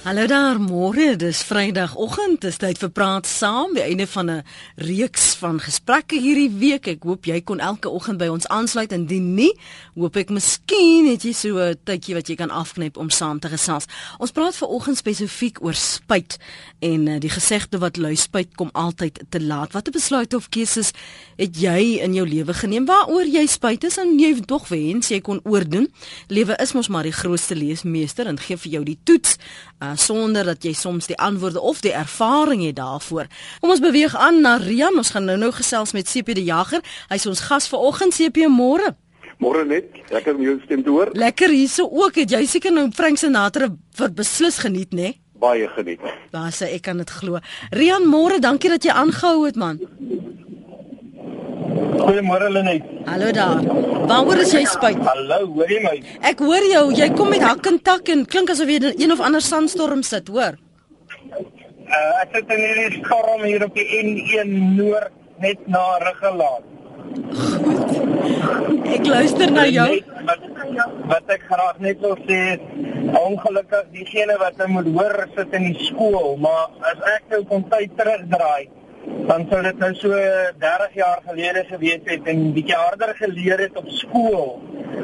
Hallo daar, môre, dis Vrydagoggend, dis tyd vir praat saam, die einde van 'n reeks van gesprekke hierdie week. Ek hoop jy kon elke oggend by ons aansluit en dien nie, hoop ek miskien het jy so 'n tydjie wat jy kan afknip om saam te gesels. Ons praat vanoggend spesifiek oor spyt en uh, die gesegde wat lui spyt kom altyd te laat. Watter besluite of keuses het jy in jou lewe geneem waaroor jy spyt is en jy tog wens jy kon oordoen? Lewe is mos maar die grootste leesmeester en gee vir jou die toets. Uh, sonder dat jy soms die antwoorde of die ervaring het daarvoor. Kom ons beweeg aan na Rian. Ons gaan nou-nou gesels met CP die Jager. Hy's ons gas vanoggend CP môre. Môre net. Lekker om jou stem te hoor. Lekker hierso ook. Het jy seker nou Frank Sinatra wat beslis geniet, né? Nee? Baie geniet. Daar sê ek kan dit glo. Rian, môre, dankie dat jy aangehou het man. Goeiemôre Lenet. Hallo daar. Waaroor is jy spyt? Hallo, hoor jy my? Ek hoor jou. Jy kom met hak en tak en klink asof jy in een of ander sandstorm sit, hoor. Uh, ek sit in hierdie storm hier op die N1 Noord net na Ruggelaat. Ek luister na jou. Wat, wat ek graag net wil sê is ongelukkig diegene wat nou moet hoor sit in die skool, maar as ek nou kon tyd terugdraai dan sou dit nou so 30 jaar gelede gewees het en bietjie harder geleer het op skool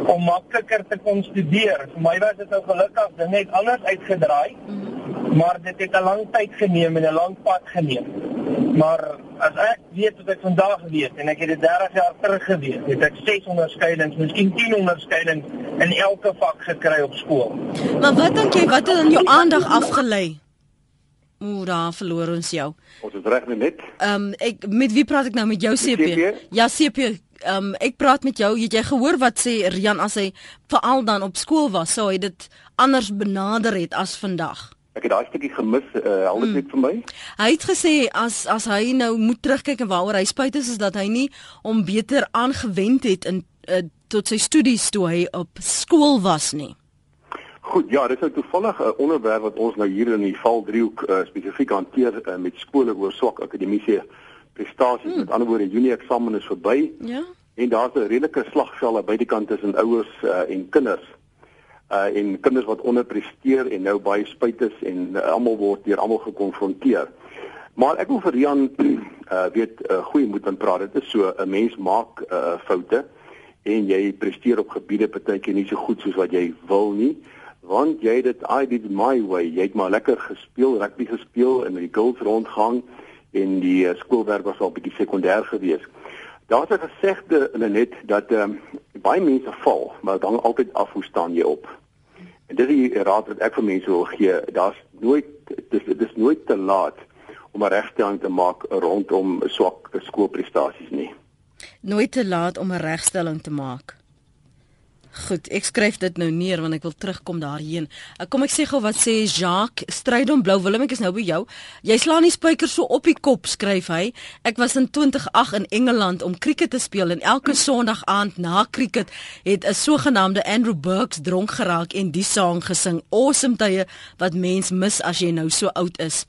om makliker te kon studeer. Vir my was dit nou gelukkig dit net anders uitgedraai. Maar dit het 'n lang tyd geneem en 'n lang pad geneem. Maar as ek weet wat ek vandag weet en ek het dit 30 jaar terug geweet, het ek 6 onderskeidings, miskien 10 onderskeidings in elke vak gekry op skool. Maar wat dink jy wat het in jou aandag afgelei? Ooh, daar verloor ons jou. Ons is reg net. Ehm um, ek met wie praat ek nou met jou CP? CP? Ja, CP. Ehm um, ek praat met jou. Het jy gehoor wat sê Rian as hy veral dan op skool was, sou hy dit anders benader het as vandag? Ek het daai stukkie gemis, uh, al dit mm. vir my. Hy het gesê as as hy nou moet terugkyk en waaroor hy spyt is is dat hy nie om beter aangewend het in uh, tot sy studies toe hy op skool was nie. Goed, ja, dit is nou toevallig 'n onderwerp wat ons nou hier in die Val driehoek uh, spesifiek hanteer uh, met skole oor swak akademiese prestasies. Hmm. Met ander woorde, Junie eksamen is verby. Ja. En daar's 'n redelike slagveld aan beide kante tussen ouers uh, en kinders. Uh en kinders wat onderpresteer en nou baie spyt is en uh, almal word deur almal gekonfronteer. Maar ek wil vir Rian uh weet uh, goeie moed aan praat. Dit is so 'n mens maak uh foute en jy presteer op gebiede partykeer nie so goed soos wat jy wil nie want jy dit I did my way. Jy het maar lekker gespeel, rugby gespeel en die girls rondgang en die uh, skoolwerk was al bietjie sekondêr geweest. Daar's 'n gesegde in net dat ehm um, baie mense val, maar dan altyd af hoe staan jy op. En dis die raad wat ek vir mense wil gee. Daar's nooit dis dis nooit te laat om 'n regstelling te maak rondom swak skoolprestasies nie. Nooit te laat om 'n regstelling te maak. Goed, ek skryf dit nou neer want ek wil terugkom daarheen. Kom ek sê gou wat sê Jacques, stryd om blou Willem, ek is nou by jou. Jy slaan die spyker so op die kop, skryf hy. Ek was in 2008 in Engeland om krieket te speel en elke Sondag aand na krieket het 'n sogenaamde Andrew Burks dronk geraak en die sang gesing. Awesome tye wat mens mis as jy nou so oud is.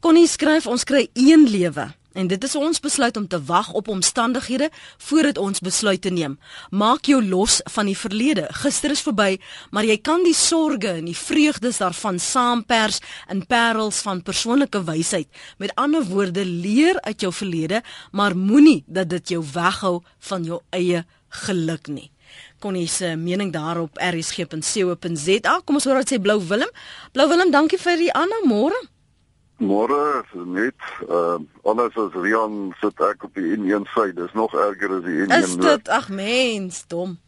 Connie skryf ons kry een lewe. En dit is ons besluit om te wag op omstandighede voordat ons besluit te neem. Maak jou los van die verlede. Gister is verby, maar jy kan die sorges en die vreugdes daarvan saampers in parels van persoonlike wysheid. Met ander woorde, leer uit jou verlede, maar moenie dat dit jou weghou van jou eie geluk nie. Konnie se mening daarop rsg.co.za. Kom ons hoor wat sê Blou Willem. Blou Willem, dankie vir die môre. Môre net uh anders as Rian sit ek op die N1 sy. Dis nog erger as die N1 Is dit ag mens, dom.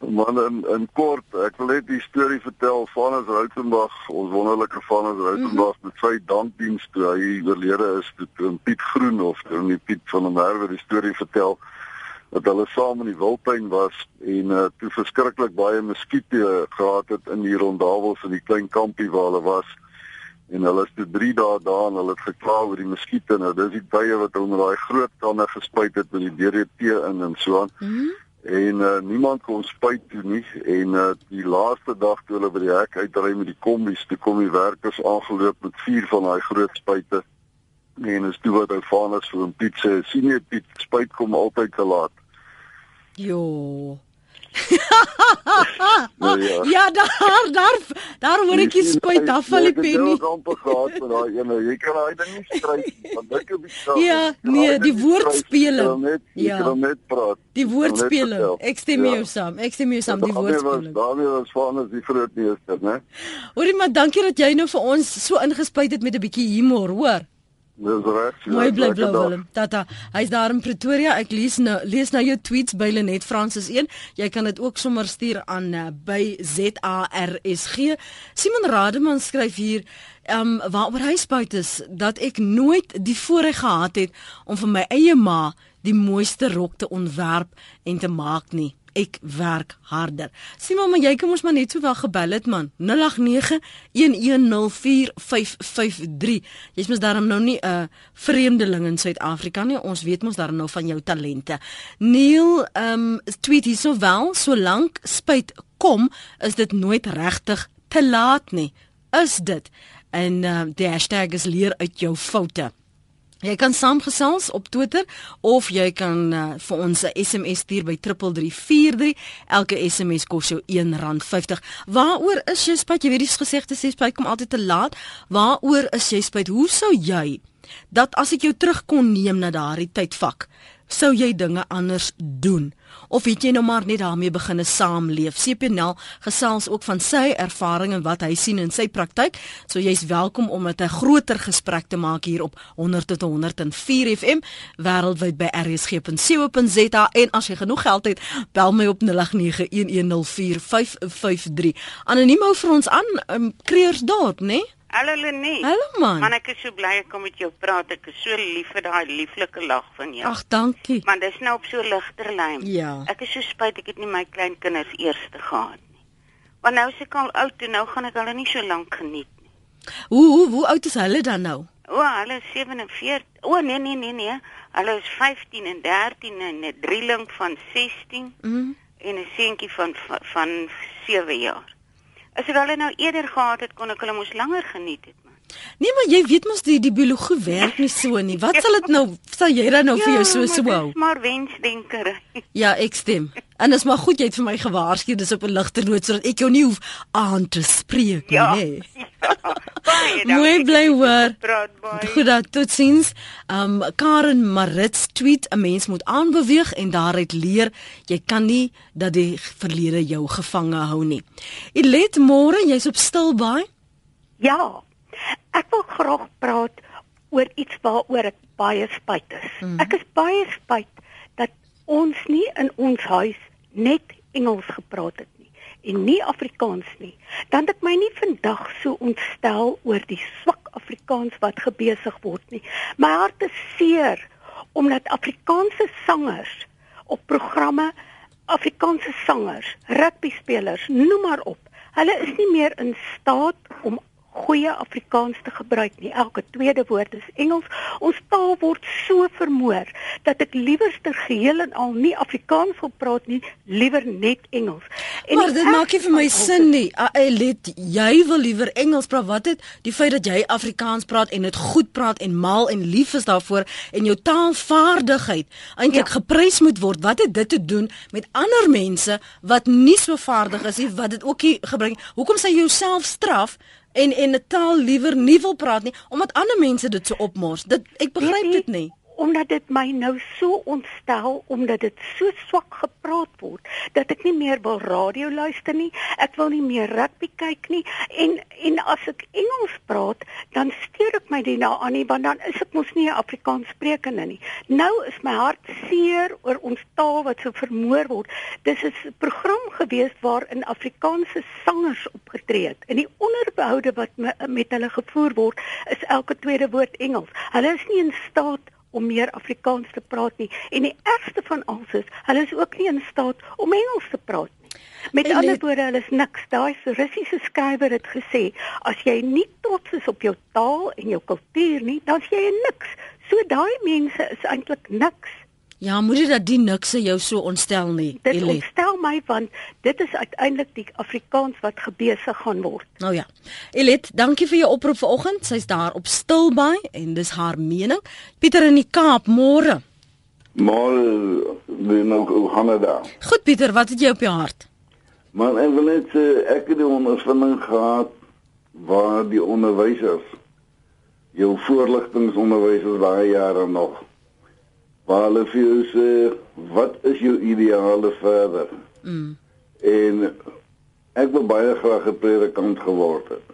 Man in, in kort, ek wil net die storie vertel van ons Rautenbach, ons wonderlike van ons Rautenbach mm -hmm. met sy dankdiens toe hy oorlede is toe Piet Groen of toe Piet van der Merwe die storie vertel dat hulle saam in die wildtuin was en uh, toe verskriklik baie muskiete gehad het in die rondawels in die klein kampie waar hulle was en hulle is toe 3 dae daar en hulle het gekla oor die muskiete. Nou dis die tye wat met daai groot kanne gespuit het met die DDT in en so aan. Mm -hmm. en uh, niemand kon spuit toe nie. En uh, die laaste dag toe hulle by die hek uitry met die kombies toe kom die werkers aangeloop met vier van daai groot spuite. En is toe wat ou Vanus vir hom Piet sê sien jy Piet spuit kom altyd te laat. Jo nou, ja. ja, daar daar daar hoor ek jy spuit af van die pennie. Ek het amper gehad vir daai ene. Jy kan daai ding nie nie. Want dit is bietjie Ja, nee, die woordspeling. Ja. Jy kan net praat. Die woordspeling. Ek stem ja. saam. Ek stem mee saam die woordspeling. Daarmee was van as die groot meester, né? Hoorie maar dankie dat jy nou vir ons so ingespuit het met 'n bietjie humor, hoor. Dis reg. Mooi bly bly Willem. Tata, hy's daar in Pretoria. Ek lees nou lees nou jou tweets by Lenet Francis 1. Jy kan dit ook sommer stuur aan uh, by ZARSG. Simon Rademan skryf hier ehm um, waaroor hy spyt is dat ek nooit die voorreg gehad het om vir my eie ma die mooiste rok te ontwerp en te maak nie ek werk harder. Simon, maar jy kan ons maar net so wel gebel het man. 0891104553. Jy's mos daarom nou nie 'n uh, vreemdeling in Suid-Afrika nie. Ons weet mos daarom nou van jou talente. Neil ehm um, tweet hierso wel, solank spyt kom, is dit nooit regtig te laat nie. Is dit? En uh, die hashtag is leer uit jou foute. Jy kan saamgesels op Twitter of jy kan uh, vir ons 'n SMS stuur by 3343. Elke SMS kos jou R1.50. Waaroor is jy spyt? Jy weet die gesegde sê spyt kom altyd te laat. Waaroor is jy spyt? Hoe sou jy dat as ek jou terug kon neem na daardie tydvak, sou jy dinge anders doen? of het jy nou maar net daarmee begine saamleef? CPNL gesels ook van sy ervaring en wat hy sien in sy praktyk. So jy's welkom om met 'n groter gesprek te maak hier op 100 tot 104 FM wêreldwyd by rsg.co.za en as jy genoeg geld het, bel my op 0891104553. Anoniem hou vir ons aan, um, Kreersdorp, né? Nee? Hallo Lenie. Hallo man. Man ek is so bly ek kom met jou praat. Ek is so lief vir daai lieflike lag van jou. Ag, dankie. Man, dis nou op so ligter lyn. Ja. Ek is so spyt ek het nie my klein kinders eers te gehad nie. Want nou is ek al oud en nou gaan ek hulle nie so lank geniet nie. Hoe hoe hoe oud is hulle dan nou? O, hulle is 47. O nee nee nee nee. Hulle is 15 en 13 en 'n drieling van 16 Mm. en 'n seentjie van van 7 jaar. As hulle nou eerder gehad het, kon ek hulle mos langer geniet het. Nee, maar jy weet mos die die biologie werk nie so nie. Wat sal dit nou sal jy dan nou ja, vir jou so so hou? Maar wensdenker. Ja, ek stem. En dit is maar goed jy het vir my gewaarsku dis op 'n ligter noot sodat ek jou nie hoef aan te spreek ja, nie. Ja. Baie dankie. Mooi bly hoor. Baie. Goed dat totsiens. Um Karen Marits tweet 'n mens moet aanbeweeg en daaruit leer. Jy kan nie dat die verlede jou gevange hou nie. Elet môre, jy's op Stilbaai? Ja. Ek wil graag praat oor iets waaroor ek baie spyt is. Mm -hmm. Ek is baie spyt dat ons nie in ons huis net Engels gepraat het nie en nie Afrikaans nie. Dan het ek my nie vandag so ontstel oor die swak Afrikaans wat gebesig word nie. My hart is seer omdat Afrikaanse sangers op programme Afrikaanse sangers, rugbyspelers, noem maar op. Hulle is nie meer in staat om goeie Afrikaans te gebruik nie. Elke tweede woord is Engels. Ons taal word so vermoor dat ek liewerster geheel en al nie Afrikaans wil praat nie, liewer net Engels. En maar dit maak nie vir my sin nie. Elet, jy wil liewer Engels praat. Wat het die feit dat jy Afrikaans praat en dit goed praat en mal en lief is daarvoor en jou taalvaardigheid eintlik ja. geprys moet word. Wat het dit te doen met ander mense wat nie so vaardig is nie, wat dit ook nie gebring. Hoekom sê jy jouself straf? En en 'n taal liewer nie wil praat nie omdat ander mense dit so opmors. Dit ek begryp dit nie omdat dit my nou so ontstel omdat dit so swak gepraat word dat ek nie meer wil radio luister nie ek wil nie meer rugby kyk nie en en as ek Engels praat dan steur ek my dit nou aan nie want dan is ek mos nie 'n Afrikaans sprekende nie. Nou is my hart seer oor ons taal wat so vermoor word. Dis 'n program gewees waarin Afrikaanse sangers opgetree het. En die onderhoude wat met hulle gevoer word is elke tweede woord Engels. Hulle is nie in staat om meer Afrikaans te praat nie en die ergste van alles is hulle is ook nie in staat om Engels te praat nie. Met en ander woorde, hulle is niks. Daai Russiese skrywer het gesê, as jy nie trots is op jou taal en jou kultuur nie, dan is jy niks. So daai mense is eintlik niks. Ja, moet jy dat die nikse jou so ontstel nie. Dit Elie. ontstel my want dit is uiteindelik die Afrikaans wat gebesig gaan word. Nou ja. Elet, dankie vir jou oproep vanoggend. Sy's daar op Stilbaai en dis haar mening. Pieter in die Kaap, môre. Maar wie nou hoe gaan dit daar? Goed Pieter, wat het jy op jou hart? Maar ek wil net sê ek het die ondervinding gehad waar die onderwysers jou voorligtingsonderwysers daai jare nog waar hulle vir jou sê wat is jou ideale verder? Mm. En ek wou baie graag 'n predikant geword het.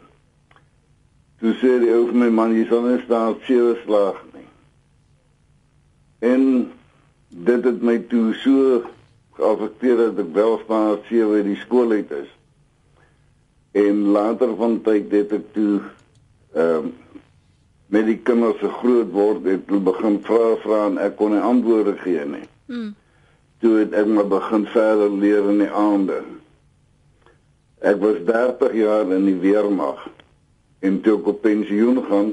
Toe sê die ou vir my man jy sal net staan sewe slag nie. En dit het my toe so geaffekteer dat ek wel staan sewe die skool uit is. En later van tyd het ek toe ehm um, met die kinders se groot word het hulle begin vra vra en ek kon nie antwoorde gee nie. Mm. Toe het ek maar begin verder leer in die aande. Ek was 30 jaar in die weermag en toe ek op pensioen gaan,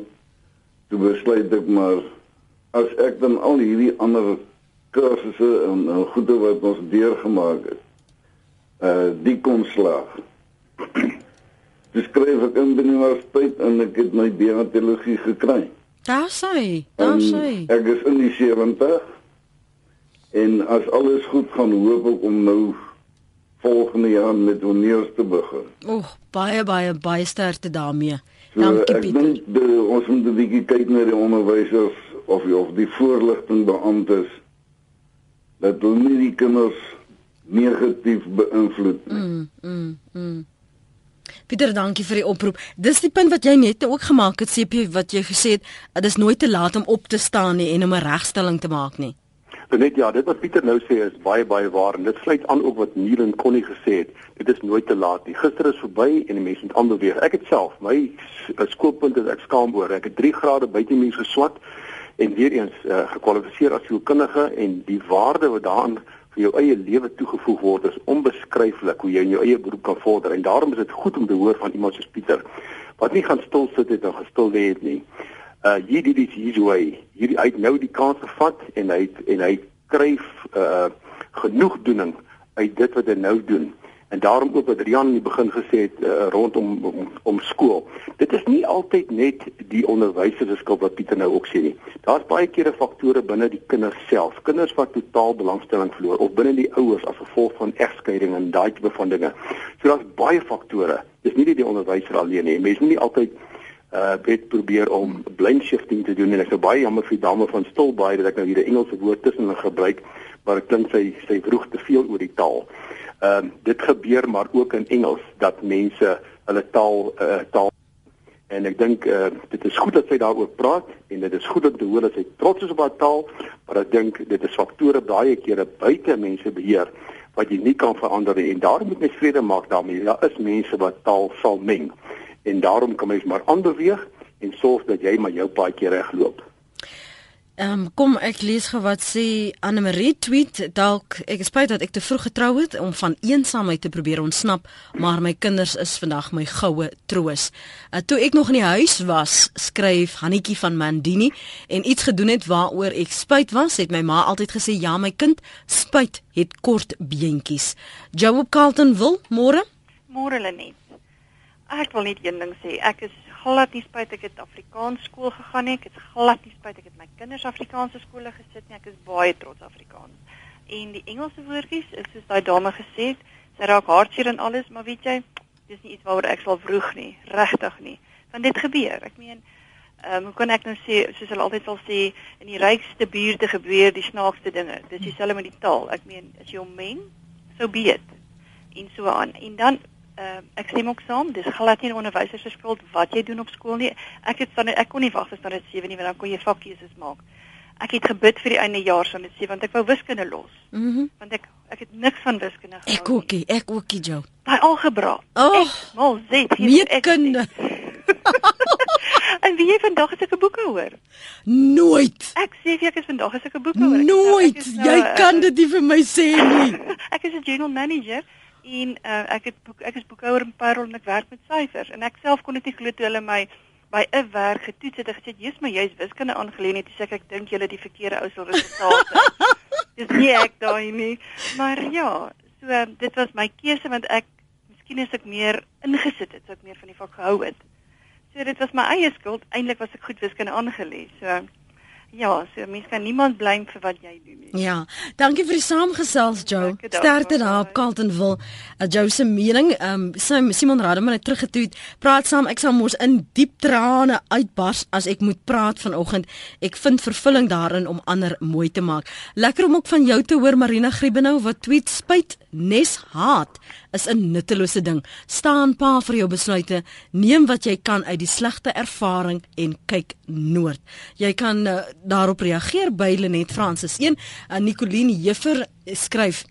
toe besluit ek maar as ek dan al hierdie ander kursusse en, en goede wat ons deurgemaak het, uh die kon slaag. Dis skryf ek in die universiteit en ek het my diateologie gekry. Daar sê, daar sê. Ek is in die 70 en as alles goed gaan hoop ek om nou volgende jaar met honeurs te begin. Oeg, baie baie baie sterkte daarmee. So, Dankie Piet. Ek dink ons moet 'n bietjie kyk na die onderwysers of of die voorligting beamptes dat hulle nie die kinders negatief beïnvloed nie. Mm, mm, mm. Pieter, dankie vir die oproep. Dis die punt wat jy net ook gemaak het, CP, wat jy gesê het, dit is nooit te laat om op te staan nie en om 'n regstelling te maak nie. Net ja, dit wat Pieter nou sê is baie baie waar en dit sluit aan ook wat Nielen Connie gesê het. Dit is nooit te laat nie. Gister is verby en die mense moet aanbeweeg. Ek het self my skoolpunt is ek skaam oor. Ek het 3 grade buite mense geswat en weer eens uh, gekwalifiseer as sielkundige en die waarde wat daarin vir jou eie lewe toegevoeg word is onbeskryflik hoe jy in jou eie beroep kan vorder en daarom is dit goed om te hoor van iemand soos Pieter wat nie gaan stil sit het en gestil lê het nie. Uh hierdie is his way. Hierdie hy het nou die kans gevat en hy het, en hy kry uh genoegdoening uit dit wat hy nou doen. En daarom ook wat Rian in die begin gesê het uh, rondom om, om skool. Dit is nie altyd net die onderwysers se skuld wat Pieter nou ook sê nie. Daar's baie kere faktore binne die kinders self. Kinders wat totaal belangstelling verloor of binne die ouers as gevolg van egskeiding en daai tipe van dinge. So daar's baie faktore. Dis nie net die onderwyser alleen nie. Mense moet nie altyd uh weet probeer om blind shifting te doen en ek is baie jammer vir die dame van Stilbaai dat ek nou hier 'n Engelse woord tussen hulle gebruik maar dit klink sy sy vroeg te veel oor die taal. Ehm uh, dit gebeur maar ook in Engels dat mense hulle taal uh, taal en ek dink uh, dit is goed dat sy daaroor praat en dit is goed om te hoor dat sy trots is op haar taal, maar ek dink dit is faktore baie kere buite mense beheer wat jy nie kan verander nie en daarom moet mens vrede maak daarmee. Daar is mense wat taal sal meng en daarom kan mens maar aanbeweeg en sorg dat jy maar jou paadjie regloop. Ehm um, kom ek lees gou wat sê Anne Marie tweet dalk ek spyt dat ek te vroeg getrou het om van eensaamheid te probeer ontsnap, maar my kinders is vandag my goue troos. Uh, toe ek nog in die huis was, skryf Hannetjie van Mandini en iets gedoen het waaroor ek spyt was, het my ma altyd gesê ja my kind, spyt het kort beentjies. Joe Carlton wil môre? Môre Lenet. Ek wil net een ding sê, ek is glad nie spyt ek het Afrikaans skool gegaan nie. Ek het glad nie spyt ek het my kinders Afrikaanse skole gesit nie. Ek is baie trots Afrikaans. En die Engelse woordjies, is soos daai dame gesê het, sy raak hartseer en alles, maar weet jy, dis nie iets waaroor ek sal vroeg nie, regtig nie. Want dit gebeur. Ek meen, ehm um, hoe kan ek nou sê, soos hulle altyd sal sê, in die rykste buurte gebeur die snaakste dinge. Dis dieselfde met die taal. Ek meen, as jy hom men, so beet en so aan. En dan uh, ek sê ook saam, dis glad nie onderwysers se skuld wat jy doen op skool nie. Ek het dan ek kon nie wag vir dit 7 nie, want dan kon jy vakkeuses maak. Ek het gebid vir die einde jaar dit sê want ek wou wiskunde los. Mm want ek ek het niks van wiskunde gehou. Ek ookie, ek ookie Joe. Daai algebra. Oh, mal zet hier ek kunde. en wie jy vandag as ek 'n boek hoor? Nooit. Ek sê vir ek is vandag as ek 'n boek hoor. Nooit. Nou, jy uh, kan dit nie vir my sê nie. ek is 'n general manager en uh, ek het boek, ek is boekhouer in payroll en ek werk met syfers en ek self kon dit nie glo toe hulle my by 'n werk getoets het en gesê jy's maar jy's wiskunde aangeleer net sê ek dink julle die verkeerde ou sal resultate. Dis nie ek daai nie. Maar ja, so uh, dit was my keuse want ek miskien as ek meer ingesit het, sou ek meer van die vak gehou het. So dit was my eie skuld. Eintlik was ek goed wiskunde aangeleer. So Ja, so mens kan niemand blame vir wat jy doen nie. Ja, dankie vir die saamgesels dag, Sterkte daar op Carltonville. Uh, Joe se mening, ehm um, Simon Rademan het teruggetweet. Praat saam, ek sal mos in diep trane uitbars as ek moet praat vanoggend. Ek vind vervulling daarin om ander mooi te maak. Lekker om ook van jou te hoor Marina Griebenhou wat tweet spyt nes haat is 'n nuttelose ding. Staan pa vir jou besluite. Neem wat jy kan uit die slegte ervaring en kyk noord. Jy kan uh, daarop reageer by Lenet Francis 1. Uh, Nicoline Juffer skryf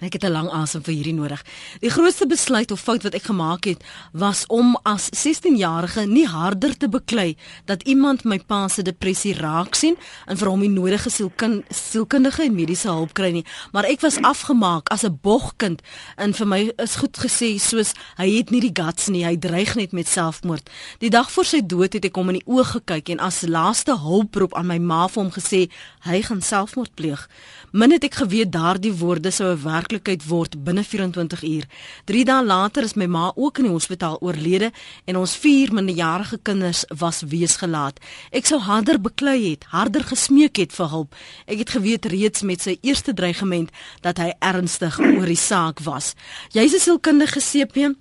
Ek het 'n lang asem vir hierdie nodig. Die grootste besluit of fout wat ek gemaak het, was om as 16-jarige nie harder te beklei dat iemand my pa se depressie raak sien en vir hom die nodige sielkin, sielkundige en mediese hulp kry nie, maar ek was afgemaak as 'n bogkind en vir my is goed gesê soos hy het nie die guts nie, hy dreig net met selfmoord. Die dag voor sy dood het ek hom in die oë gekyk en as laaste hulproep aan my ma vir hom gesê hy gaan selfmoord pleeg. Min het ek geweet daardie woorde sou 'n werklikheid word binne 24 uur. 3 dae later is my ma ook in die hospitaal oorlede en ons vier minderjarige kinders was weesgelaat. Ek sou harder beklei het, harder gesmeek het vir hulp. Ek het geweet reeds met sy eerste dreigement dat hy ernstig oor die saak was. Jy's 'n sielkundige CP.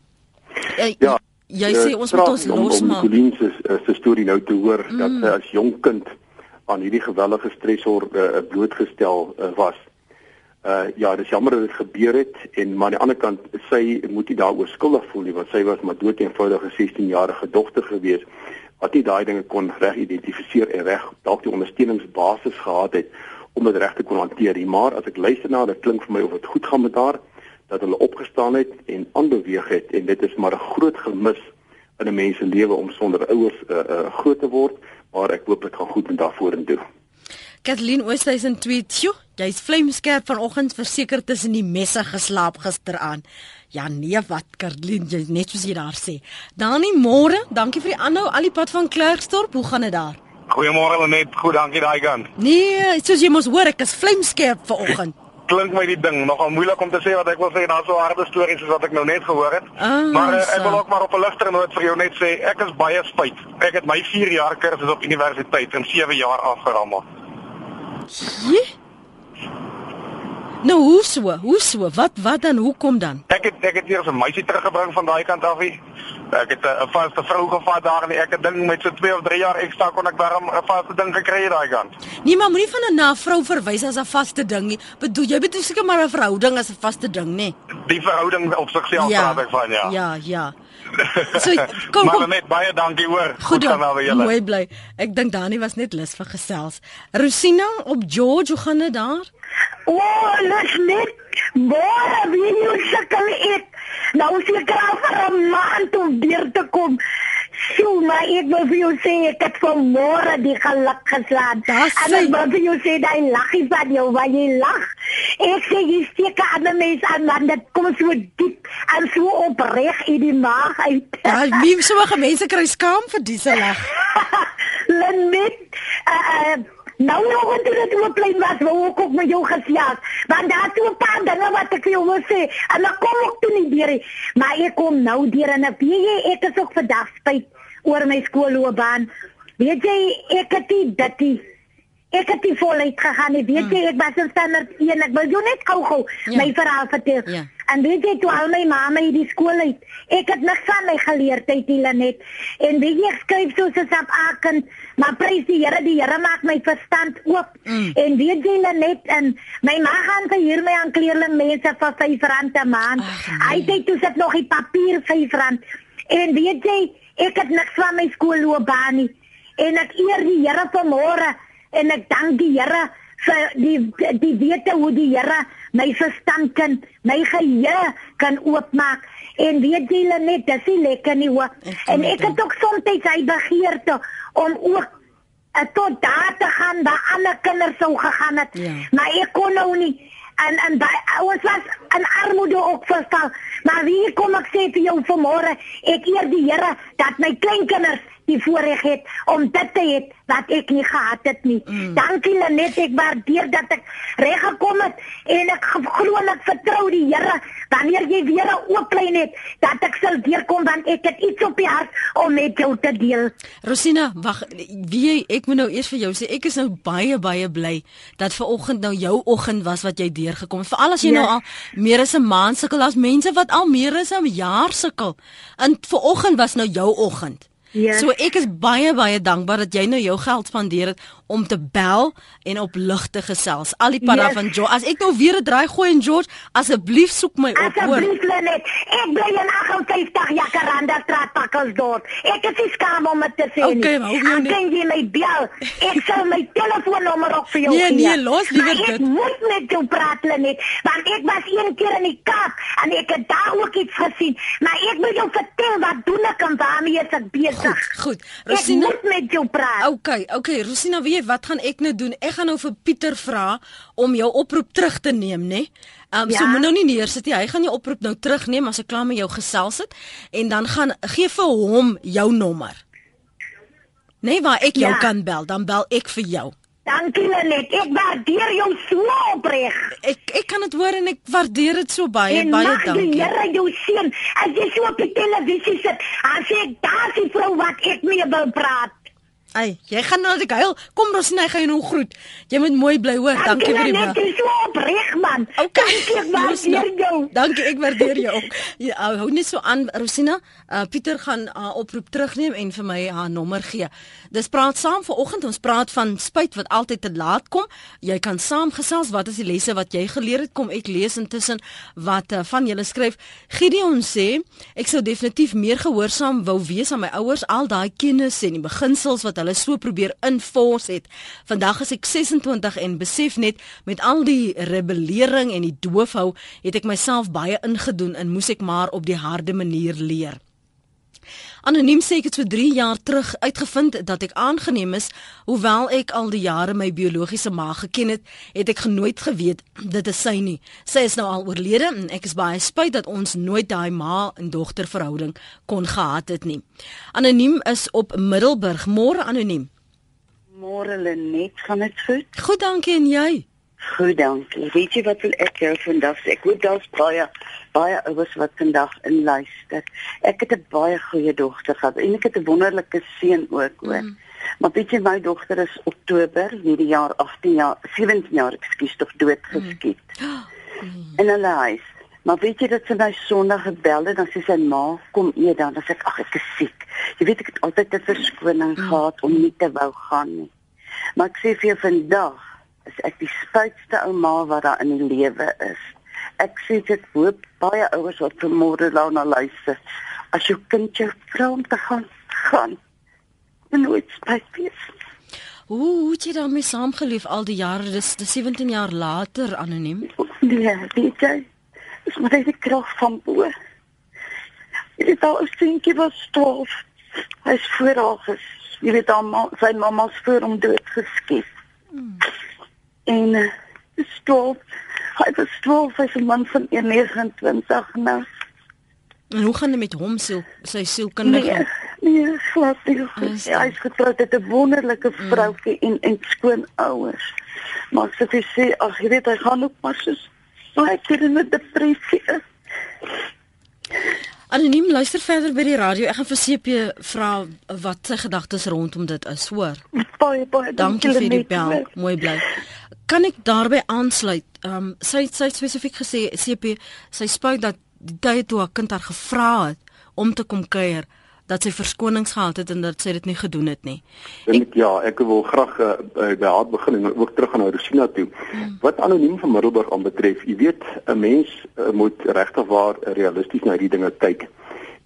Jy, Ja. Jy Eh, sê ons moet ons losmaak. Om Nicoline se eh, se storie nou te hoor mm. dat sy as jong kind aan hierdie geweldige stresor uh, blootgestel uh, was. Uh ja, dis jammer dat dit gebeur het en maar aan die ander kant sy moet nie daaroor skuldig voel nie want sy was maar dood eenvoudige 16-jarige dogter gewees wat nie daai dinge kon reg identifiseer en reg dalk die ondersteuningsbasis gehad het om dit reg te kon hanteer. nie. Maar as ek luister na dit klink vir my of dit goed gaan met haar dat hulle opgestaan het en aanbeweeg het en dit is maar 'n groot gemis in 'n mens se lewe om sonder ouers uh, uh, groot te word, maar ek hoop dit gaan goed met daarvoor en toe. Kathleen Oosthuizen tweet: "Sjoe, jy's vlamskerp vanoggend verseker tussen die messe geslaap gisteraan." Ja nee, wat Kathleen, jy net soos jy daar sê. Dani, môre, dankie vir die aanhou al die pad van Klerksdorp. Hoe gaan dit daar? Goeiemôre net, goed, dankie daai kant. Nee, soos jy mos hoor, ek is vlamskerp vanoggend. Klink my die ding nogal moeilik om te sê wat ek wil sê, daar's so harde stories soos wat ek nou net gehoor het. Ah, maar uh, ek wil ook maar op 'n ligter noot vir jou net sê, ek is baie spyt. Ek het my 4 jaar kursus op universiteit in 7 jaar afgerammel. Jee? Nou hoe so? Hoe so? Wat wat dan? Hoekom dan? Ek het ek het eers 'n meisie teruggebring van daai kant af. hier. Ek het 'n vaste vrou gevat daar en ek het ding met so 2 of 3 jaar ekstra kon ek daarom 'n vaste ding gekry daai kant. Nee, maar moenie van 'n na vrou verwys as 'n vaste ding nie. Bedoel jy bedoel seker maar 'n verhouding as 'n vaste ding, nê? Nee? Die verhouding op sigself praat ek van ja. Ja, ja. So kom maar kom. net baie dankie hoor. Goed gaan dan. nou by julle. Mooi bly. Ek dink Dani was net lus vir gesels. Rosina op George, hoe gaan dit daar? O, oh, dis net baie wie jy sukkel ek. Nou seker al vir 'n maand om deur te kom. Sjoe, maar ek wil vir jou sê ek het vanmôre die geluk geslaan. Daar En ek wil vir jou sê daai laggie van jou waar jy lag. Ek sê jy steek aan 'n mens aan want dit kom so diep en so opreg in die maag uit. Ja, wie sommige mense kry skaam vir diese lag. Lenet, uh, uh, nou nog en toe dit op plein was, wou ek ook met jou gesels. Want daar is so 'n paar dinge wat ek vir jou wil sê. En dan kom ek toe nie deur nie. Maar ek kom nou deur en ek weet jy, ek is ook vandag spyt oor my skoolloopbaan. Weet jy, ek het dit dit die Ek het nie voluit gegaan nie. Weet jy, ek was in standaard 1. Ek wil jou net gou-gou Ja. my verhaal vertel. Ja. En weet jy, toe al my ma my die skool uit, ek het niks van my geleerdheid hier net. En weet jy, ek skryf soos 'n sapaken, maar prys die Here, die Here maak my verstand oop. Mm. En weet jy net en my ma gaan verhuur my aan kleerling mense vir R5 'n maand. Ag, nee. Hy sê toe sit nog die papier R5. En weet jy, ek het niks van my skoolloopbaan nie. En ek eer die Here vanmôre en ek dank die Here vir die die wete hoe die Here my verstand kan my geheue kan oopmaak en weet jy net dis nie lekker nie hoor en ek het ook soms hy begeerte om ook uh, tot daar te gaan waar ander kinders sou gegaan het Ja. maar ek kon nou nie en en by ons was in armoede ook verstaan Maar wie kom ek sê vir jou vanmôre, ek eer die Here dat my kleinkinders die voorreg het om dit te hê wat ek nie gehad het nie. Mm. Dankie Lenet, ek waardeer dat ek reg gekom het en ek glo en ek vertrou die Here wanneer jy weer 'n oop klein het dat ek sal deurkom want ek het iets op die hart om met jou te deel. Rosina, wag, wie ek moet nou eers vir jou sê ek is nou baie baie bly dat ver oggend nou jou oggend was wat jy deurgekom het. Veral as jy ja. nou al meer as 'n maand sukkel as mense wat al meer as 'n jaar sukkel. En ver oggend was nou jou oggend. Ja. So ek is baie baie dankbaar dat jy nou jou geld spandeer het om te bel en op lig te gesels. Al die para yes. van George. As ek nou weer 'n draai gooi en George, asseblief soek my op hoor. Asseblief net. Ek bly in 58 Jacaranda Straat Pakkelsdorp. Ek is nie skaam om dit te sê nie. Okay, maar hoe gaan jy nie my bel? Ek sal my telefoonnommer op vir jou nee, gee. Nee, nee, los liewer dit. Ek moet met jou praat net, want ek was een keer in die Kaap en ek het daar ook iets gesien. Maar ek wil jou vertel wat doen ek en waarmee ek besig Goed, goed. Rosina, ek moet met jou praat. Okay, okay. Rosina, weet jy wat gaan ek nou doen? Ek gaan nou vir Pieter vra om jou oproep terug te neem, né? Um, ja? So moet nou nie neersit nie. Hy gaan jou oproep nou terugneem as ek klaar met jou gesels het en dan gaan gee vir hom jou nommer. Nee, waar ek jou ja. kan bel, dan bel ek vir jou. Dankie Lenet, ek waardeer jou so opreg. Ek ek kan dit hoor en ek waardeer dit so baie en baie dankie. En Here jou seën. As jy so op die televisie sit, sê ek daar's die vrou wat ek mee wil praat. Ai, jy gaan nou net huil. Kom Rosina, gaan jy nou groet. Jy moet mooi bly hoor. Dankie vir die bel. Dankie so opreg man. Okay. Dankie, ek waardeer jou. Dankie, ek waardeer jou ook. Ja, hou net so aan Rosina. Uh Pieter gaan haar uh, oproep terugneem en vir my haar nommer gee. Dis praat saam vanoggend. Ons praat van spyt wat altyd te laat kom. Jy kan saamgesels. Wat is die lesse wat jy geleer het? Kom ek lees intussen wat uh, van julle skryf. Gideon sê, ek sou definitief meer gehoorsaam wou wees aan my ouers al daai kennis en die beginsels wat hulle so probeer enforce het. Vandag is ek 26 en besef net met al die rebellering en die doofhou het ek myself baie ingedoen en moes ek maar op die harde manier leer. Anoniem sê ek het so 3 jaar terug uitgevind dat ek aangeneem is, hoewel ek al die jare my biologiese ma geken het, het ek genooit geweet dit is sy nie. Sy is nou al oorlede en ek is baie spyt dat ons nooit daai ma en dogter verhouding kon gehad het nie. Anoniem is op Middelburg. Môre anoniem. Môre Lenet, gaan dit goed? Goed, dankie en jy? Goed, dankie. Weet jy wat wil ek jou vandag sê? Ek hoop daar's baie baie ouers wat vandag inluister. Ek het 'n baie goeie dogter gehad en ek het 'n wonderlike seun ook hoor. Mm. Maar weet jy my dogter is Oktober hierdie jaar 18 jaar, 17 jaar, ekskuus, tog dood geskiet. Mm. In 'n huis. Maar weet jy dat sy my Sondag gebel het dan sê sy ma, kom eet dan, dan sê ek ag ek is siek. Jy weet ek het altyd 'n verskoning mm. gehad om nie te wou gaan nie. Maar ek sê vir jou vandag is ek die spytste ou ma wat daar in die lewe is. Ek sê dit hoop baie ouers wat vanmôre daarna luister. As jou kind jou vra om te gaan, gaan. En nooit spyt wees. Hoe het jy dan mee saamgeleef al die jare? Dis, dis 17 jaar later anoniem. Nee, weet jy? Dis maar net die krag van bo. Dit is al 'n seentjie wat stoof. Hy's voor haar ges. Jy weet dan sy mamma's voor hom dood geskiet. Hmm en uh, stoof. Hy was stoof as 'n man van 29 nou. En hoe gaan dit met hom siel, sy sielkundige? Nee, nee, glad nie. Hy is getroud met 'n wonderlike vroutjie mm. en en skoon ouers. Maar sy sê ag, jy weet hy gaan ook maar so baie keer in 'n depressie. Anoniem luister verder by die radio. Ek gaan vir CP vra wat sy gedagtes rondom dit is, hoor. Baie baie dankie vir die bel. Mooi bly. Kan ek daarbey aansluit? Ehm um, sy sy spesifiek gesê CP sy spyt dat die tyd toe haar kind haar gevra het om te kom kuier dat sy verskonings gehad het en dat sy dit nie gedoen het nie. En ek, ja, ek wil graag uh, by haar begin en ook terug aan Rosina toe. Hmm. Wat anoniem van Middelburg aanbetref, jy weet, 'n mens uh, moet regtig waar realisties na hierdie dinge kyk.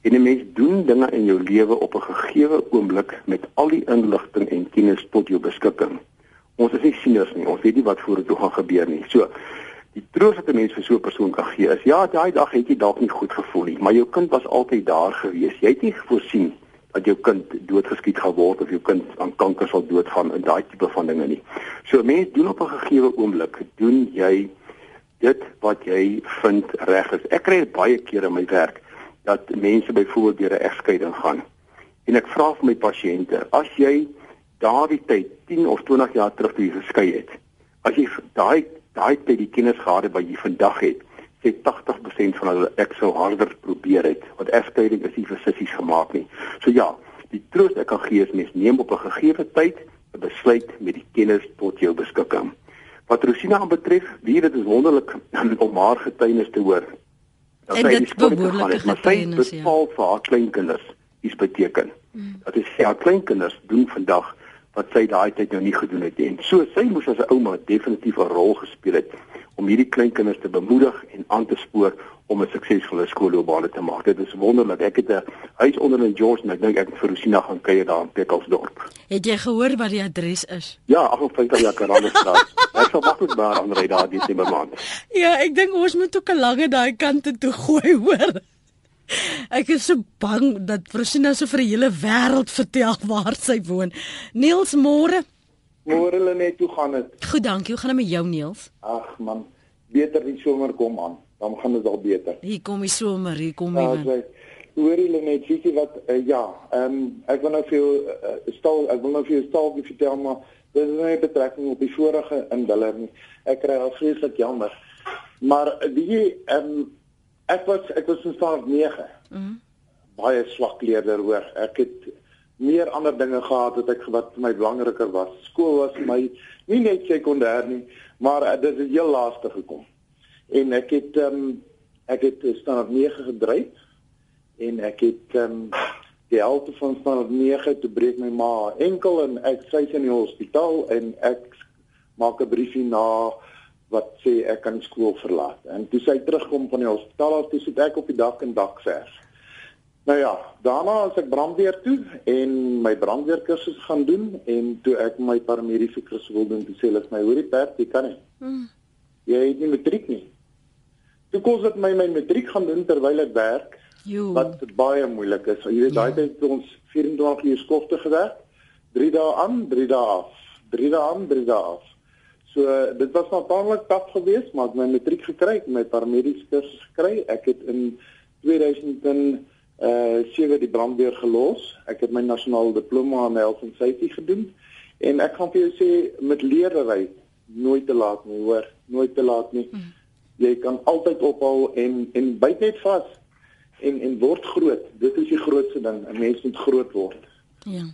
En 'n mens doen dinge in jou lewe op 'n gegeewe oomblik met al die inligting en kennis tot jou beskikking. Ons is nie sieners nie. Ons weet nie wat vorentoe gaan gebeur nie. So die troos wat 'n mens vir so 'n persoon kan gee is ja, daai dag het jy dalk nie goed gevoel nie, maar jou kind was altyd daar gewees. Jy het nie voorsien dat jou kind doodgeskiet gaan word of jou kind aan kanker sal doodgaan en daai tipe van dinge nie. So 'n mens doen op 'n gegeewe oomblik, doen jy dit wat jy vind reg is. Ek kry baie kere in my werk dat mense byvoorbeeld deur 'n egskeiding gaan. En ek vra vir my pasiënte, as jy daardie tyd 10 of 20 jaar terug toe jy geskei het, as jy daai daai tyd die kennis gehad het wat jy vandag het, sê 80% van hulle ek sou harder probeer het want egskeiding is nie vir sissies gemaak nie. So ja, die troost ek kan gee is mens neem op 'n gegeewe tyd 'n besluit met die kennis tot jou beskikking. Wat Rosina betref, wie dit is wonderlik om haar getuienis te hoor. Dat en dit behoorlike getuienis ja. Dit vir haar kleinkinders iets beteken. Hmm. Dat is sy haar kleinkinders doen vandag wat sy daai tyd nou nie gedoen het nie. En so sy moes as 'n ouma definitief 'n rol gespeel het om hierdie kleinkinders te bemoedig en aan te spoor om 'n suksesvolle skoolloopbaan te maak. Dit is wonderlik. Ek het 'n huis onder in George en ek dink ek het vir Rosina gaan kuier daar in Pekalsdorp. Het jy gehoor wat die adres is? Ja, 58 Jacarandstraat. ek sal maklik maar aanry daar die Desember maand. Ja, ek dink ons moet ook 'n lange daai kante toe gooi, hoor. Ek is so bang dat Rosina so vir die hele wêreld vertel waar sy woon. Niels môre Môre hulle net toe gaan dit. Goed, dankie. Hoe gaan dit met jou Niels? Ag man, beter die somer kom aan. Dan gaan dit al beter. Hier kom die somer, hier kom hy. Ja, hoor hulle net siesie wat uh, ja, ehm um, ek wil nou vir jou uh, stal ek wil nou vir jou stal vertel maar dit is nie betrekking op die vorige indiller nie. Ek kry al vreeslik jammer. Maar die ehm um, ek was ek was in staat 9. Mhm. Mm baie swak leerder hoor. Ek het meer ander dinge gehad wat ek wat vir my belangriker was. Skool was vir my nie net sekondêr nie, maar uh, dit het heel laaste gekom. En ek het ehm um, ek het standaard 9 gedryf en ek het ehm um, die helfte van standaard 9 toe breek my ma enkel en ek sy in die hospitaal en ek maak 'n briefie na wat sê ek kan skool verlaat. En toe sy terugkom van die hospitaal af, toe sit ek op die dak en dak vers. Nou ja, daarna as ek brandweer toe en my brandweerkursus gaan doen en toe ek my paramediese kursus wil doen, sê hulle vir my, "Hoorie perd, jy kan nie. Hmm. Jy het nie matriek nie." Toe kos dit my my matriek gaan doen terwyl ek werk. Jo. Wat baie moeilik is. Jy weet daai ja. tyd ons 24 uur skofte gewerk. 3 dae aan, 3 dae af. 3 dae aan, 3 dae af. So dit was nou taamlik taaf geweest, maar ek my matriek gekry, my paramediese kursus gekry. Ek het in 2000 en uh sewe die brandweer gelos. Ek het my nasionale diploma in health and safety gedoen en ek gaan vir jou sê met leerdery nooit te laat nie, hoor, nooit te laat nie. Hmm. Jy kan altyd ophou en en byt net vas en en word groot. Dit is die grootste ding. 'n Mens moet groot word. Ja.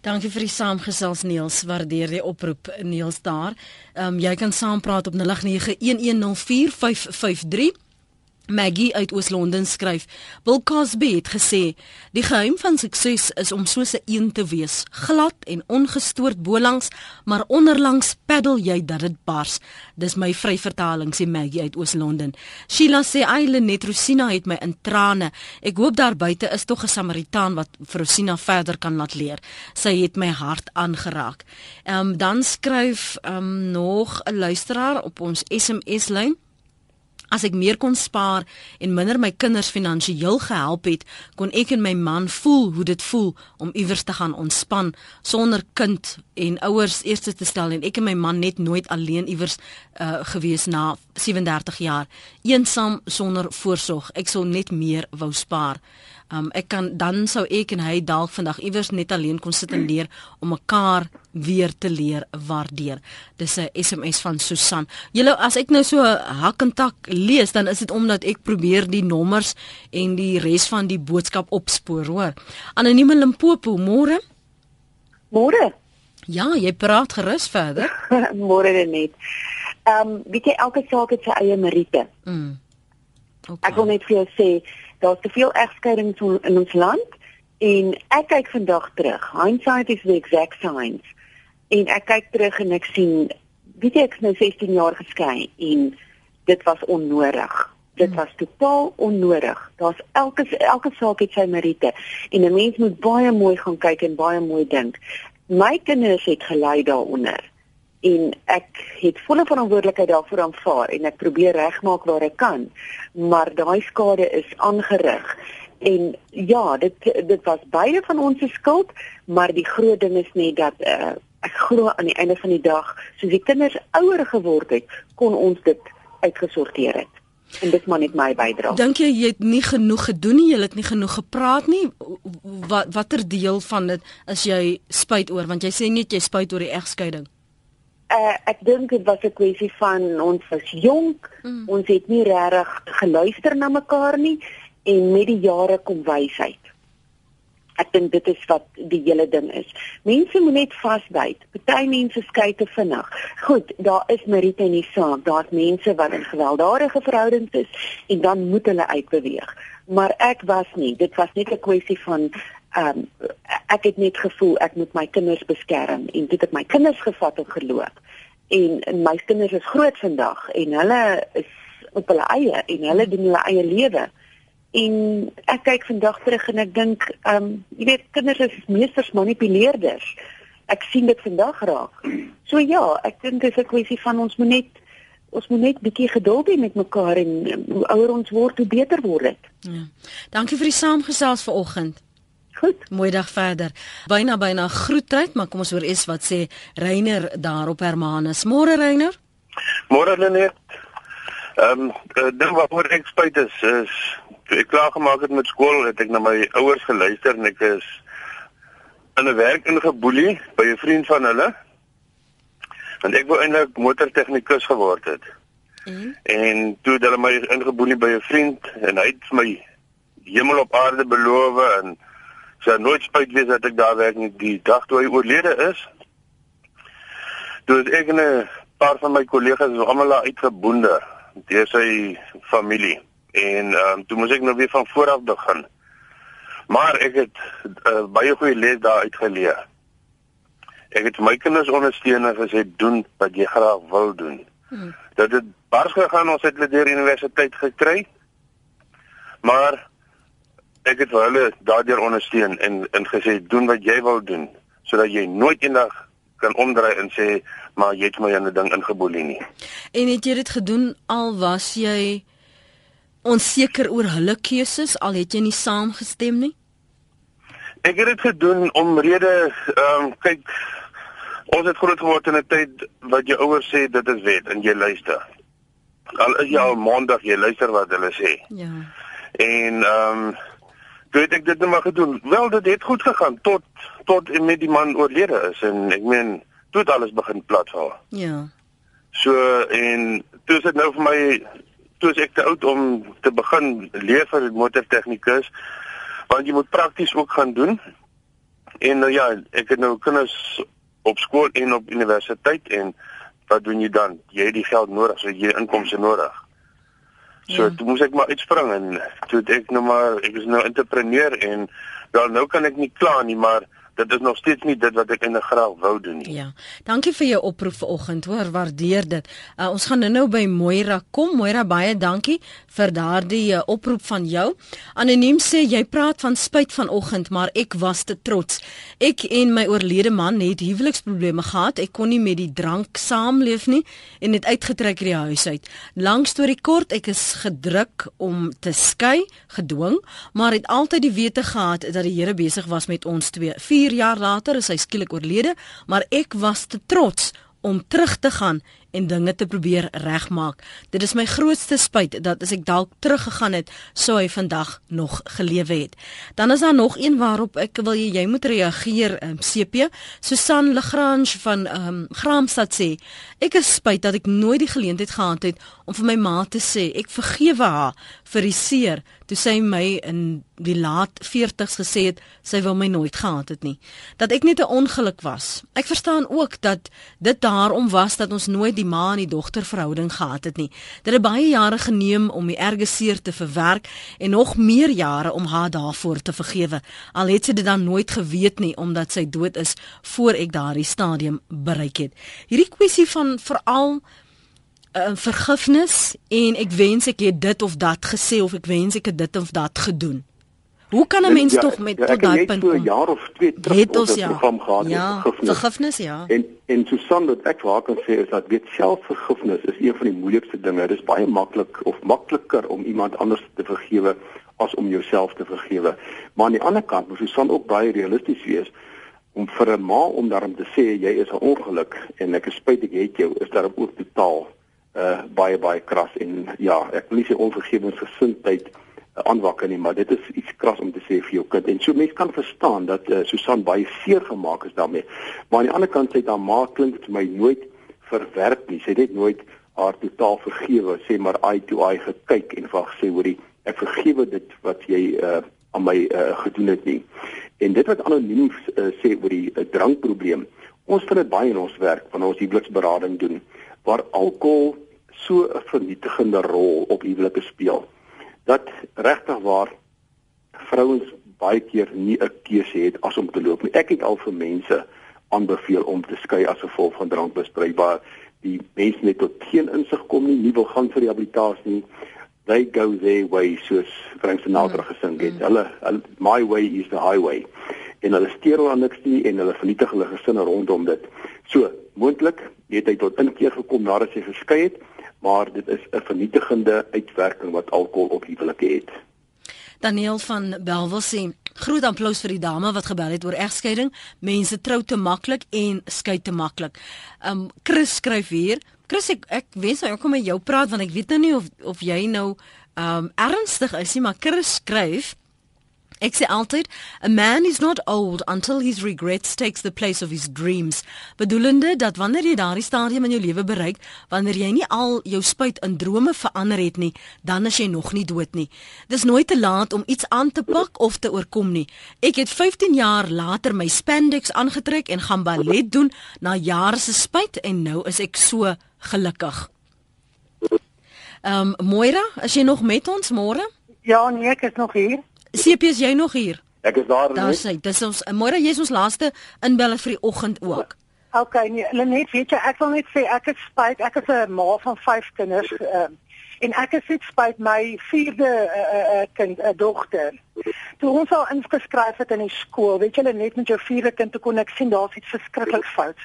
Dankie vir die saamgesels Niels. Waardeer die oproep Niels daar. Ehm um, jy kan saampraat op 0891104553. Maggie uit Oos-London skryf: "Bill Cosby het gesê, die geheim van sukses is om soos 'n een te wees, glad en ongestoord bolangs, maar onderlangs paddel jy dat dit bars." Dis my vryvertaling sê Maggie uit Oos-London. Sheila sê: "Eile net Rosina het my in trane. Ek hoop daar buite is tog 'n Samaritaan wat vir Rosina verder kan laat leer. Sy het my hart aangeraak." Ehm um, dan skryf ehm um, nog 'n luisteraar op ons SMS lyn. As ek meer kon spaar en minder my kinders finansiëel gehelp het, kon ek en my man voel hoe dit voel om iewers te gaan ontspan sonder kind en ouers eers te stel en ek en my man net nooit alleen iewers uh, gewees na 37 jaar, eensaam sonder voorsorg. Ek sou net meer wou spaar. Um ek kan dan sou ek en hy dalk vandag iewers net alleen kon sit en leer om mekaar weer te leer waardeer. Dis 'n SMS van Susan. Julle as ek nou so hak en tak lees, dan is dit omdat ek probeer die nommers en die res van die boodskap opspoor, hoor. Anonieme Limpopo, môre? Môre. Ja, jy praat gerus verder. môre net. Ehm um, weet jy elke saak het sy eie meriete. Mm. Okay. Ek wil net vir jou sê daar's te veel egskeidings in ons land en ek kyk vandag terug. Hindsight is the exact science. En ek kyk terug en ek sien weet jy ek's nou 16 jaar geskei en dit was onnodig. Dit was totaal onnodig. Daar's elke elke saak het sy meriete en 'n mens moet baie mooi gaan kyk en baie mooi dink. My kinders het gelei daaronder en ek het volle verantwoordelikheid daarvoor aanvaar en ek probeer regmaak waar ek kan maar daai skade is aangerig en ja dit dit was beide van ons se skuld maar die groot ding is net dat uh, ek glo aan die einde van die dag soos die kinders ouer geword het kon ons dit uitgesorteer het. En dit maar net my bydra. Dink jy jy het nie genoeg gedoen nie, jy het nie genoeg gepraat nie? Wat watter deel van dit is jy spyt oor want jy sê net jy spyt oor die egskeiding? Uh, ek dink dit was 'n kwessie van ons was jonk, mm. ons het nie regtig geluister na mekaar nie en met die jare kom wysheid. Ek dink dit is wat die hele ding is. Mense moet net vasbyt. Party mense skei te vinnig. Goed, daar is Marita in die saak. Daar's mense wat in gewelddadige verhoudings is en dan moet hulle uitbeweeg. Maar ek was nie. Dit was net 'n kwessie van um, ek het net gevoel ek moet my kinders beskerm en dit het my kinders gevat en geloop. En, en my kinders is groot vandag en hulle is op hulle eie en hulle doen hulle eie lewe. En ek kyk vandag terug en ek dink, ehm, um, jy weet kinders is meesters manipuleerders. Ek sien dit vandag raak. So ja, ek dink dit is 'n kwessie van ons moet net ons moet net bietjie geduld hê met mekaar en hoe ouer ons word, hoe beter word dit. Ja. Dankie vir die saamgesels vanoggend. Goed. Mooi dag verder. Byna byna groettyd, maar kom ons hoor eers wat sê Reiner daar op Hermanus. Môre Reiner? Môre Lenet. Ehm um, ding waaroor ek spyt is is toe ek klaar gemaak het met skool, het ek na my ouers geluister en ek is in 'n werk ingeboelie by 'n vriend van hulle. Want ek wou eintlik motortegnikus geword het. Mm. En toe het hulle my ingeboelie by 'n vriend en hy het vir my hemel op aarde beloof en sy nooit spyt wees dat ek daar werk nie die dag toe hy oorlede is. Toe het ek 'n paar van my kollegas almal uitgeboende deur sy familie en ehm um, toe moes ek nou weer van voor af begin. Maar ek het uh, baie goeie les daar uitgeleer. Ek het my kinders ondersteun en gesê doen wat jy graag wil doen. Hmm. Dat dit bars gegaan ons het hulle deur universiteit gekry. Maar ek het hulle daardeur ondersteun en en gesê doen wat jy wil doen sodat jy nooit eendag kan omdraai en sê maar jy het my in 'n ding ingeboelie nie. En het jy dit gedoen al was jy onseker oor hulle keuses al het jy nie saamgestem nie? Ek het dit gedoen omrede ehm um, kyk ons het groot geword in 'n tyd wat jou ouers sê dit is wet en jy luister. Al is jy al maandag jy luister wat hulle sê. Ja. En ehm um, toe het ek dit net maar gedoen. Wel dit het goed gegaan tot tot en met die man oorlede is en ek meen toe het alles begin platval. Ja. So en toe is dit nou vir my toe is ek te oud om te begin leer vir motortegnikus want jy moet prakties ook gaan doen. En nou ja, ek het nou kinders op skool en op universiteit en wat doen jy dan? Jy het die geld nodig, so jy inkomste nodig. So ja. toe moes ek maar uitspring en toe ek nou maar ek is nou entrepreneur en wel nou kan ek nie kla nie, maar dit is nog steeds nie dit wat ek in 'n graag wou doen nie. Ja. Dankie vir jou oproep vanoggend. Hoor, waardeer dit. Uh, ons gaan nou-nou by Moira kom. Moira, baie dankie vir daardie uh, oproep van jou. Anoniem sê jy praat van spyt vanoggend, maar ek was te trots. Ek en my oorlede man het huweliksprobleme gehad. Ek kon nie met die drank saamleef nie en het uitgetrek uit die huis uit. Lang storie kort, ek is gedruk om te skei, gedwing, maar het altyd die wete gehad dat die Here besig was met ons twee. 4 jaar later is hy skielik oorlede, maar ek was te trots om terug te gaan en dinge te probeer regmaak. Dit is my grootste spyt dat as ek dalk teruggegaan het, sou hy vandag nog gelewe het. Dan is daar nog een waarop ek wil jy, jy moet reageer, um, ehm, CP. Susan Lagrange van ehm um, Graamsstad sê, ek is spyt dat ek nooit die geleentheid gehad het om vir my ma te sê ek vergewe haar vir die seer toe sy my in die laat 40's gesê het sy wil my nooit gehad het nie. Dat ek net 'n ongeluk was. Ek verstaan ook dat dit daarom was dat ons nooit die ma en die dogter verhouding gehad het nie. Dit het baie jare geneem om die erge seer te verwerk en nog meer jare om haar daarvoor te vergewe. Al het sy dit dan nooit geweet nie omdat sy dood is voor ek daardie stadium bereik het. Hierdie kwessie van veral uh, eh, vergifnis en ek wens ek het dit of dat gesê of ek wens ek het dit of dat gedoen. Hoe kan 'n mens ja, tog met ja, tot daai punt kom? 'n jaar of twee terug het ons ja. program gehad ja, vergifnis. vergifnis ja. En en Susan wat ek wou kan sê is dat weet selfvergifnis is een van die moeilikste dinge. Dit is baie maklik of makliker om iemand anders te vergewe as om jouself te vergewe. Maar aan die ander kant moet Susan ook baie realisties wees om vir 'n ma om daarom te sê jy is 'n ongeluk en ek is spyt ek het jou is daarop ook totaal uh baie baie kras en ja, ek wil nie sê onvergewensgesindheid uh, aanwakker nie, maar dit is iets kras om te sê vir jou kind. En so mense kan verstaan dat uh, Susan baie seer gemaak is daarmee. Maar aan die ander kant sê haar ma klink vir my nooit verwerp nie. Sy het net nooit haar totaal vergewe, sê maar eye to eye gekyk en vir gesê hoorie, ek vergewe dit wat jy uh aan my uh, gedoen het nie. En dit wat anoniem uh, sê oor die uh, drankprobleem, ons vind dit baie in ons werk wanneer ons huweliksberading doen waar alkohol so 'n vernietigende rol op huwelike speel dat regtig waar vrouens baie keer nie 'n keuse het as om te loop nie. Ek het al vir mense aanbeveel om te skei as gevolg van drankmisbruik waar die mense net tot geen insig kom nie, nie wil gaan vir rehabilitasie nie. They go their way soos Frank Sinatra mm. gesing het. Mm. Hulle, hulle my way is the highway. En hulle steur hulle niks nie en hulle vernietig hulle gesinne rondom dit. So, moontlik het hy tot inkeer gekom nadat hy geskei het, maar dit is 'n vernietigende uitwerking wat alkohol op huwelike het. Daniel van Belwel sê groot applous vir die dame wat gebel het oor egskeiding. Mense trou te maklik en skei te maklik. Um Chris skryf hier. Chris ek ek wens ek kom met jou praat want ek weet nou nie of of jy nou um ernstig is nie, maar Chris skryf Ek sê altyd, a man is not old until his regrets takes the place of his dreams. Bedoelende dat wanneer jy daardie stadium in jou lewe bereik, wanneer jy nie al jou spyt in drome verander het nie, dan is jy nog nie dood nie. Dis nooit te laat om iets aan te pak of te oorkom nie. Ek het 15 jaar later my spandex aangetrek en gaan ballet doen na jare se spyt en nou is ek so gelukkig. Ehm um, Moira, as jy nog met ons môre? Ja, nee, ek is nog hier. CP is jy nog hier? Ek is daar. Daar sê, dis ons môre jy is ons laaste inbeller vir die oggend ook. OK, nee, Lenet, weet jy, ek wil net sê ek is spyt, ek is 'n ma van 5 kinders uh, en ek is net spyt my vierde uh, uh, kind, 'n uh, dogter. Toe ons al ingeskryf het in die skool, weet jy, net met jou vierde kind toe kon ek sien daar's iets verskriklik fout.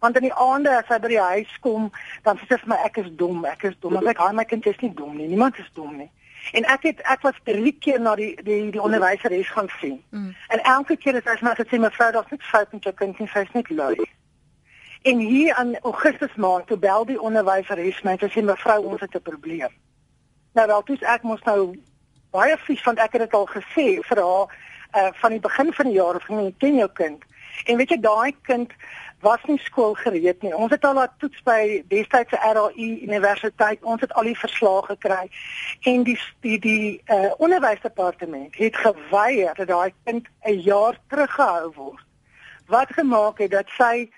Want in die aande as hy by die huis kom, dan sê hy vir my ek is dom, ek is dom. Ek sê, "Haai, my kind is nie dom nie. Niemand is dom nie." En ek het ek was drie keer na die die die onderwyseres gaan sien. Mm. En elke keer het sy net gesê mevrou, daar's niks fout met jou kind nie, sy's net lui. En hier aan Augustus maand toe bel die onderwyseres my en sê mevrou, ons het 'n probleem. Nou wel, dis ek mos nou baie vies want ek het dit al gesê vir haar uh, van die begin van die jaar van my ken jou kind. En weet jy daai kind was nie skool gereed nie. Ons het al laat toets by destydse RAI Universiteit. Ons het al die verslae gekry en die die die uh, onderwysdepartement het geweier dat daai kind 'n jaar teruggehou word. Wat gemaak het dat sy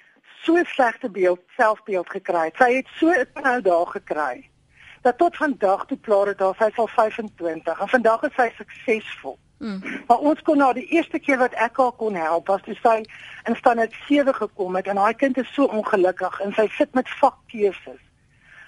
so slegte beeld selfbeeld gekry het. Sy het so 'n nou daar gekry dat tot vandag toe klaar het haar sy al 25 en vandag is sy suksesvol. Mm. Maar ons kon nou die eerste keer wat ek haar kon help was toe sy in standaard 7 gekom het en haar kind is so ongelukkig en sy sit met vakkeuses.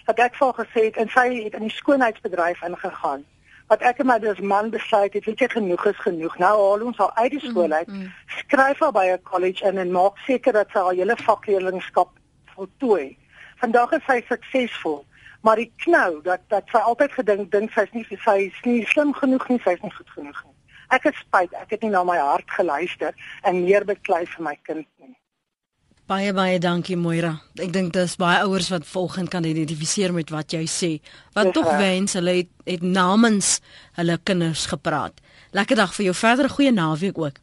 Dat ek vir gesê het en sy het in die skoonheidsbedryf ingegaan. Wat ek en my dis man besluit het, weet jy genoeg is genoeg. Nou haal ons haar uit die skool uit. Mm, mm. Skryf haar by 'n college in en maak seker dat sy haar hele vakleerlingskap voltooi. Vandag is sy suksesvol maar die knou dat dat sy altyd gedink dink sy's nie sy's nie slim genoeg nie sy's nie goed genoeg nie ek is spyt ek het nie na my hart geluister en meer beklei vir my kind nie. Baie baie dankie Moira. Ek dink dis baie ouers wat volgens kan identifiseer met wat jy sê. Wat tog wens hulle het, het namens hulle kinders gepraat. Lekker dag vir jou. Verder goeie naweek ook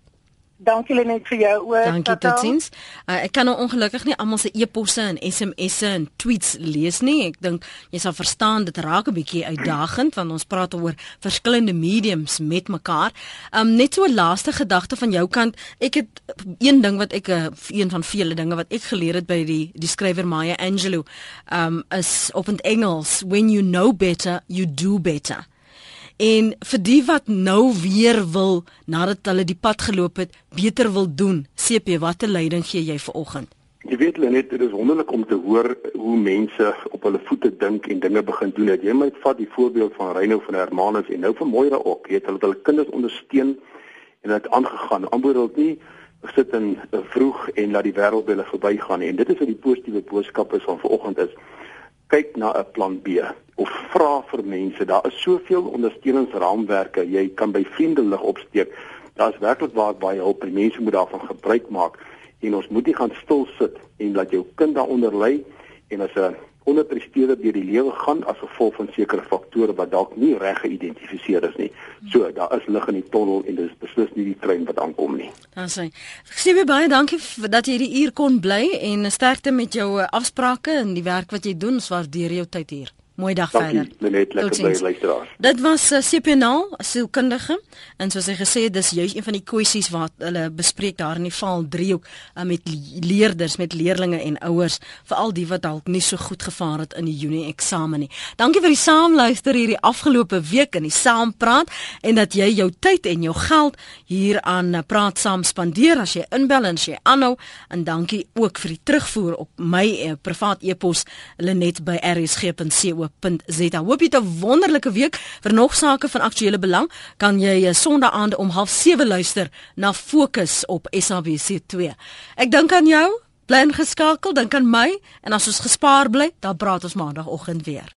Dankie Lenet vir jou ook. Dankie totiens. Uh, ek kan nou ongelukkig nie almal se e-posse en SMS'e en tweets lees nie. Ek dink jy sal verstaan dit raak 'n bietjie uitdagend want ons praat oor verskillende mediums met mekaar. Um net so 'n laaste gedagte van jou kant. Ek het een ding wat ek uh, een van vele dinge wat ek geleer het by die die skrywer Maya Angelou um is op in Engels when you know better you do better. En vir die wat nou weer wil nadat hulle die pad geloop het, beter wil doen. CP, watter leiding gee jy vir oggend? Jy weet net dit is wonderlik om te hoor hoe mense op hulle voete dink en dinge begin doen. Het jy my vat die voorbeeld van Reyno van Hermanus en nou van Moira ook. Jy het hulle hulle kinders ondersteun en dit aangegaan. Amper nie sit in vroeg en laat die wêreld hulle verbygaan en dit is wat die positiewe boodskap is van vanoggend is kyk na 'n plan B of vra vir mense. Daar is soveel ondersteuningsraamwerke. Jy kan by vriendelik opsteek. Daar's werklik waar baie hulp en mense moet daarvan gebruik maak en ons moet nie gaan stil sit en laat jou kind daaronder ly en as 'n onderpresteerder deur die lewe gaan as gevolg van sekere faktore wat dalk nie reg geïdentifiseer is nie. So daar is lig in die tonnel en dis beslis nie die trein wat aankom nie. Dan sê ek baie dankie dat jy hierdie uur kon bly en sterkte met jou eh, afsprake en die werk wat jy doen. Ons waardeer jou tyd hier. Mooi dag Dankie, verder. Net lekker bly luisteraar. Dit was uh, eh, CPNAL, sielkundige en soos hy gesê het, dis juist een van die kwessies wat hulle bespreek daar in die val driehoek uh, met leerders, met leerdlinge en ouers, veral die wat dalk nie so goed gevaar het in die Junie eksamen nie. Dankie vir die saamluister hierdie afgelope week in die saampraat en dat jy jou tyd en jou geld hier aan uh, praat saam spandeer as jy inbel en as jy aanhou en dankie ook vir die terugvoer op my uh, privaat e-pos lenet@rsg.co www.rsg.co.za. Hoop jy 'n wonderlike week. Vir nog sake van aktuële belang, kan jy eh, Sondag aand om 07:30 luister na Fokus op SABC2. Ek dink aan jou. Bly ingeskakel, dink aan my en as ons gespaar bly, dan praat ons maandagooggend weer.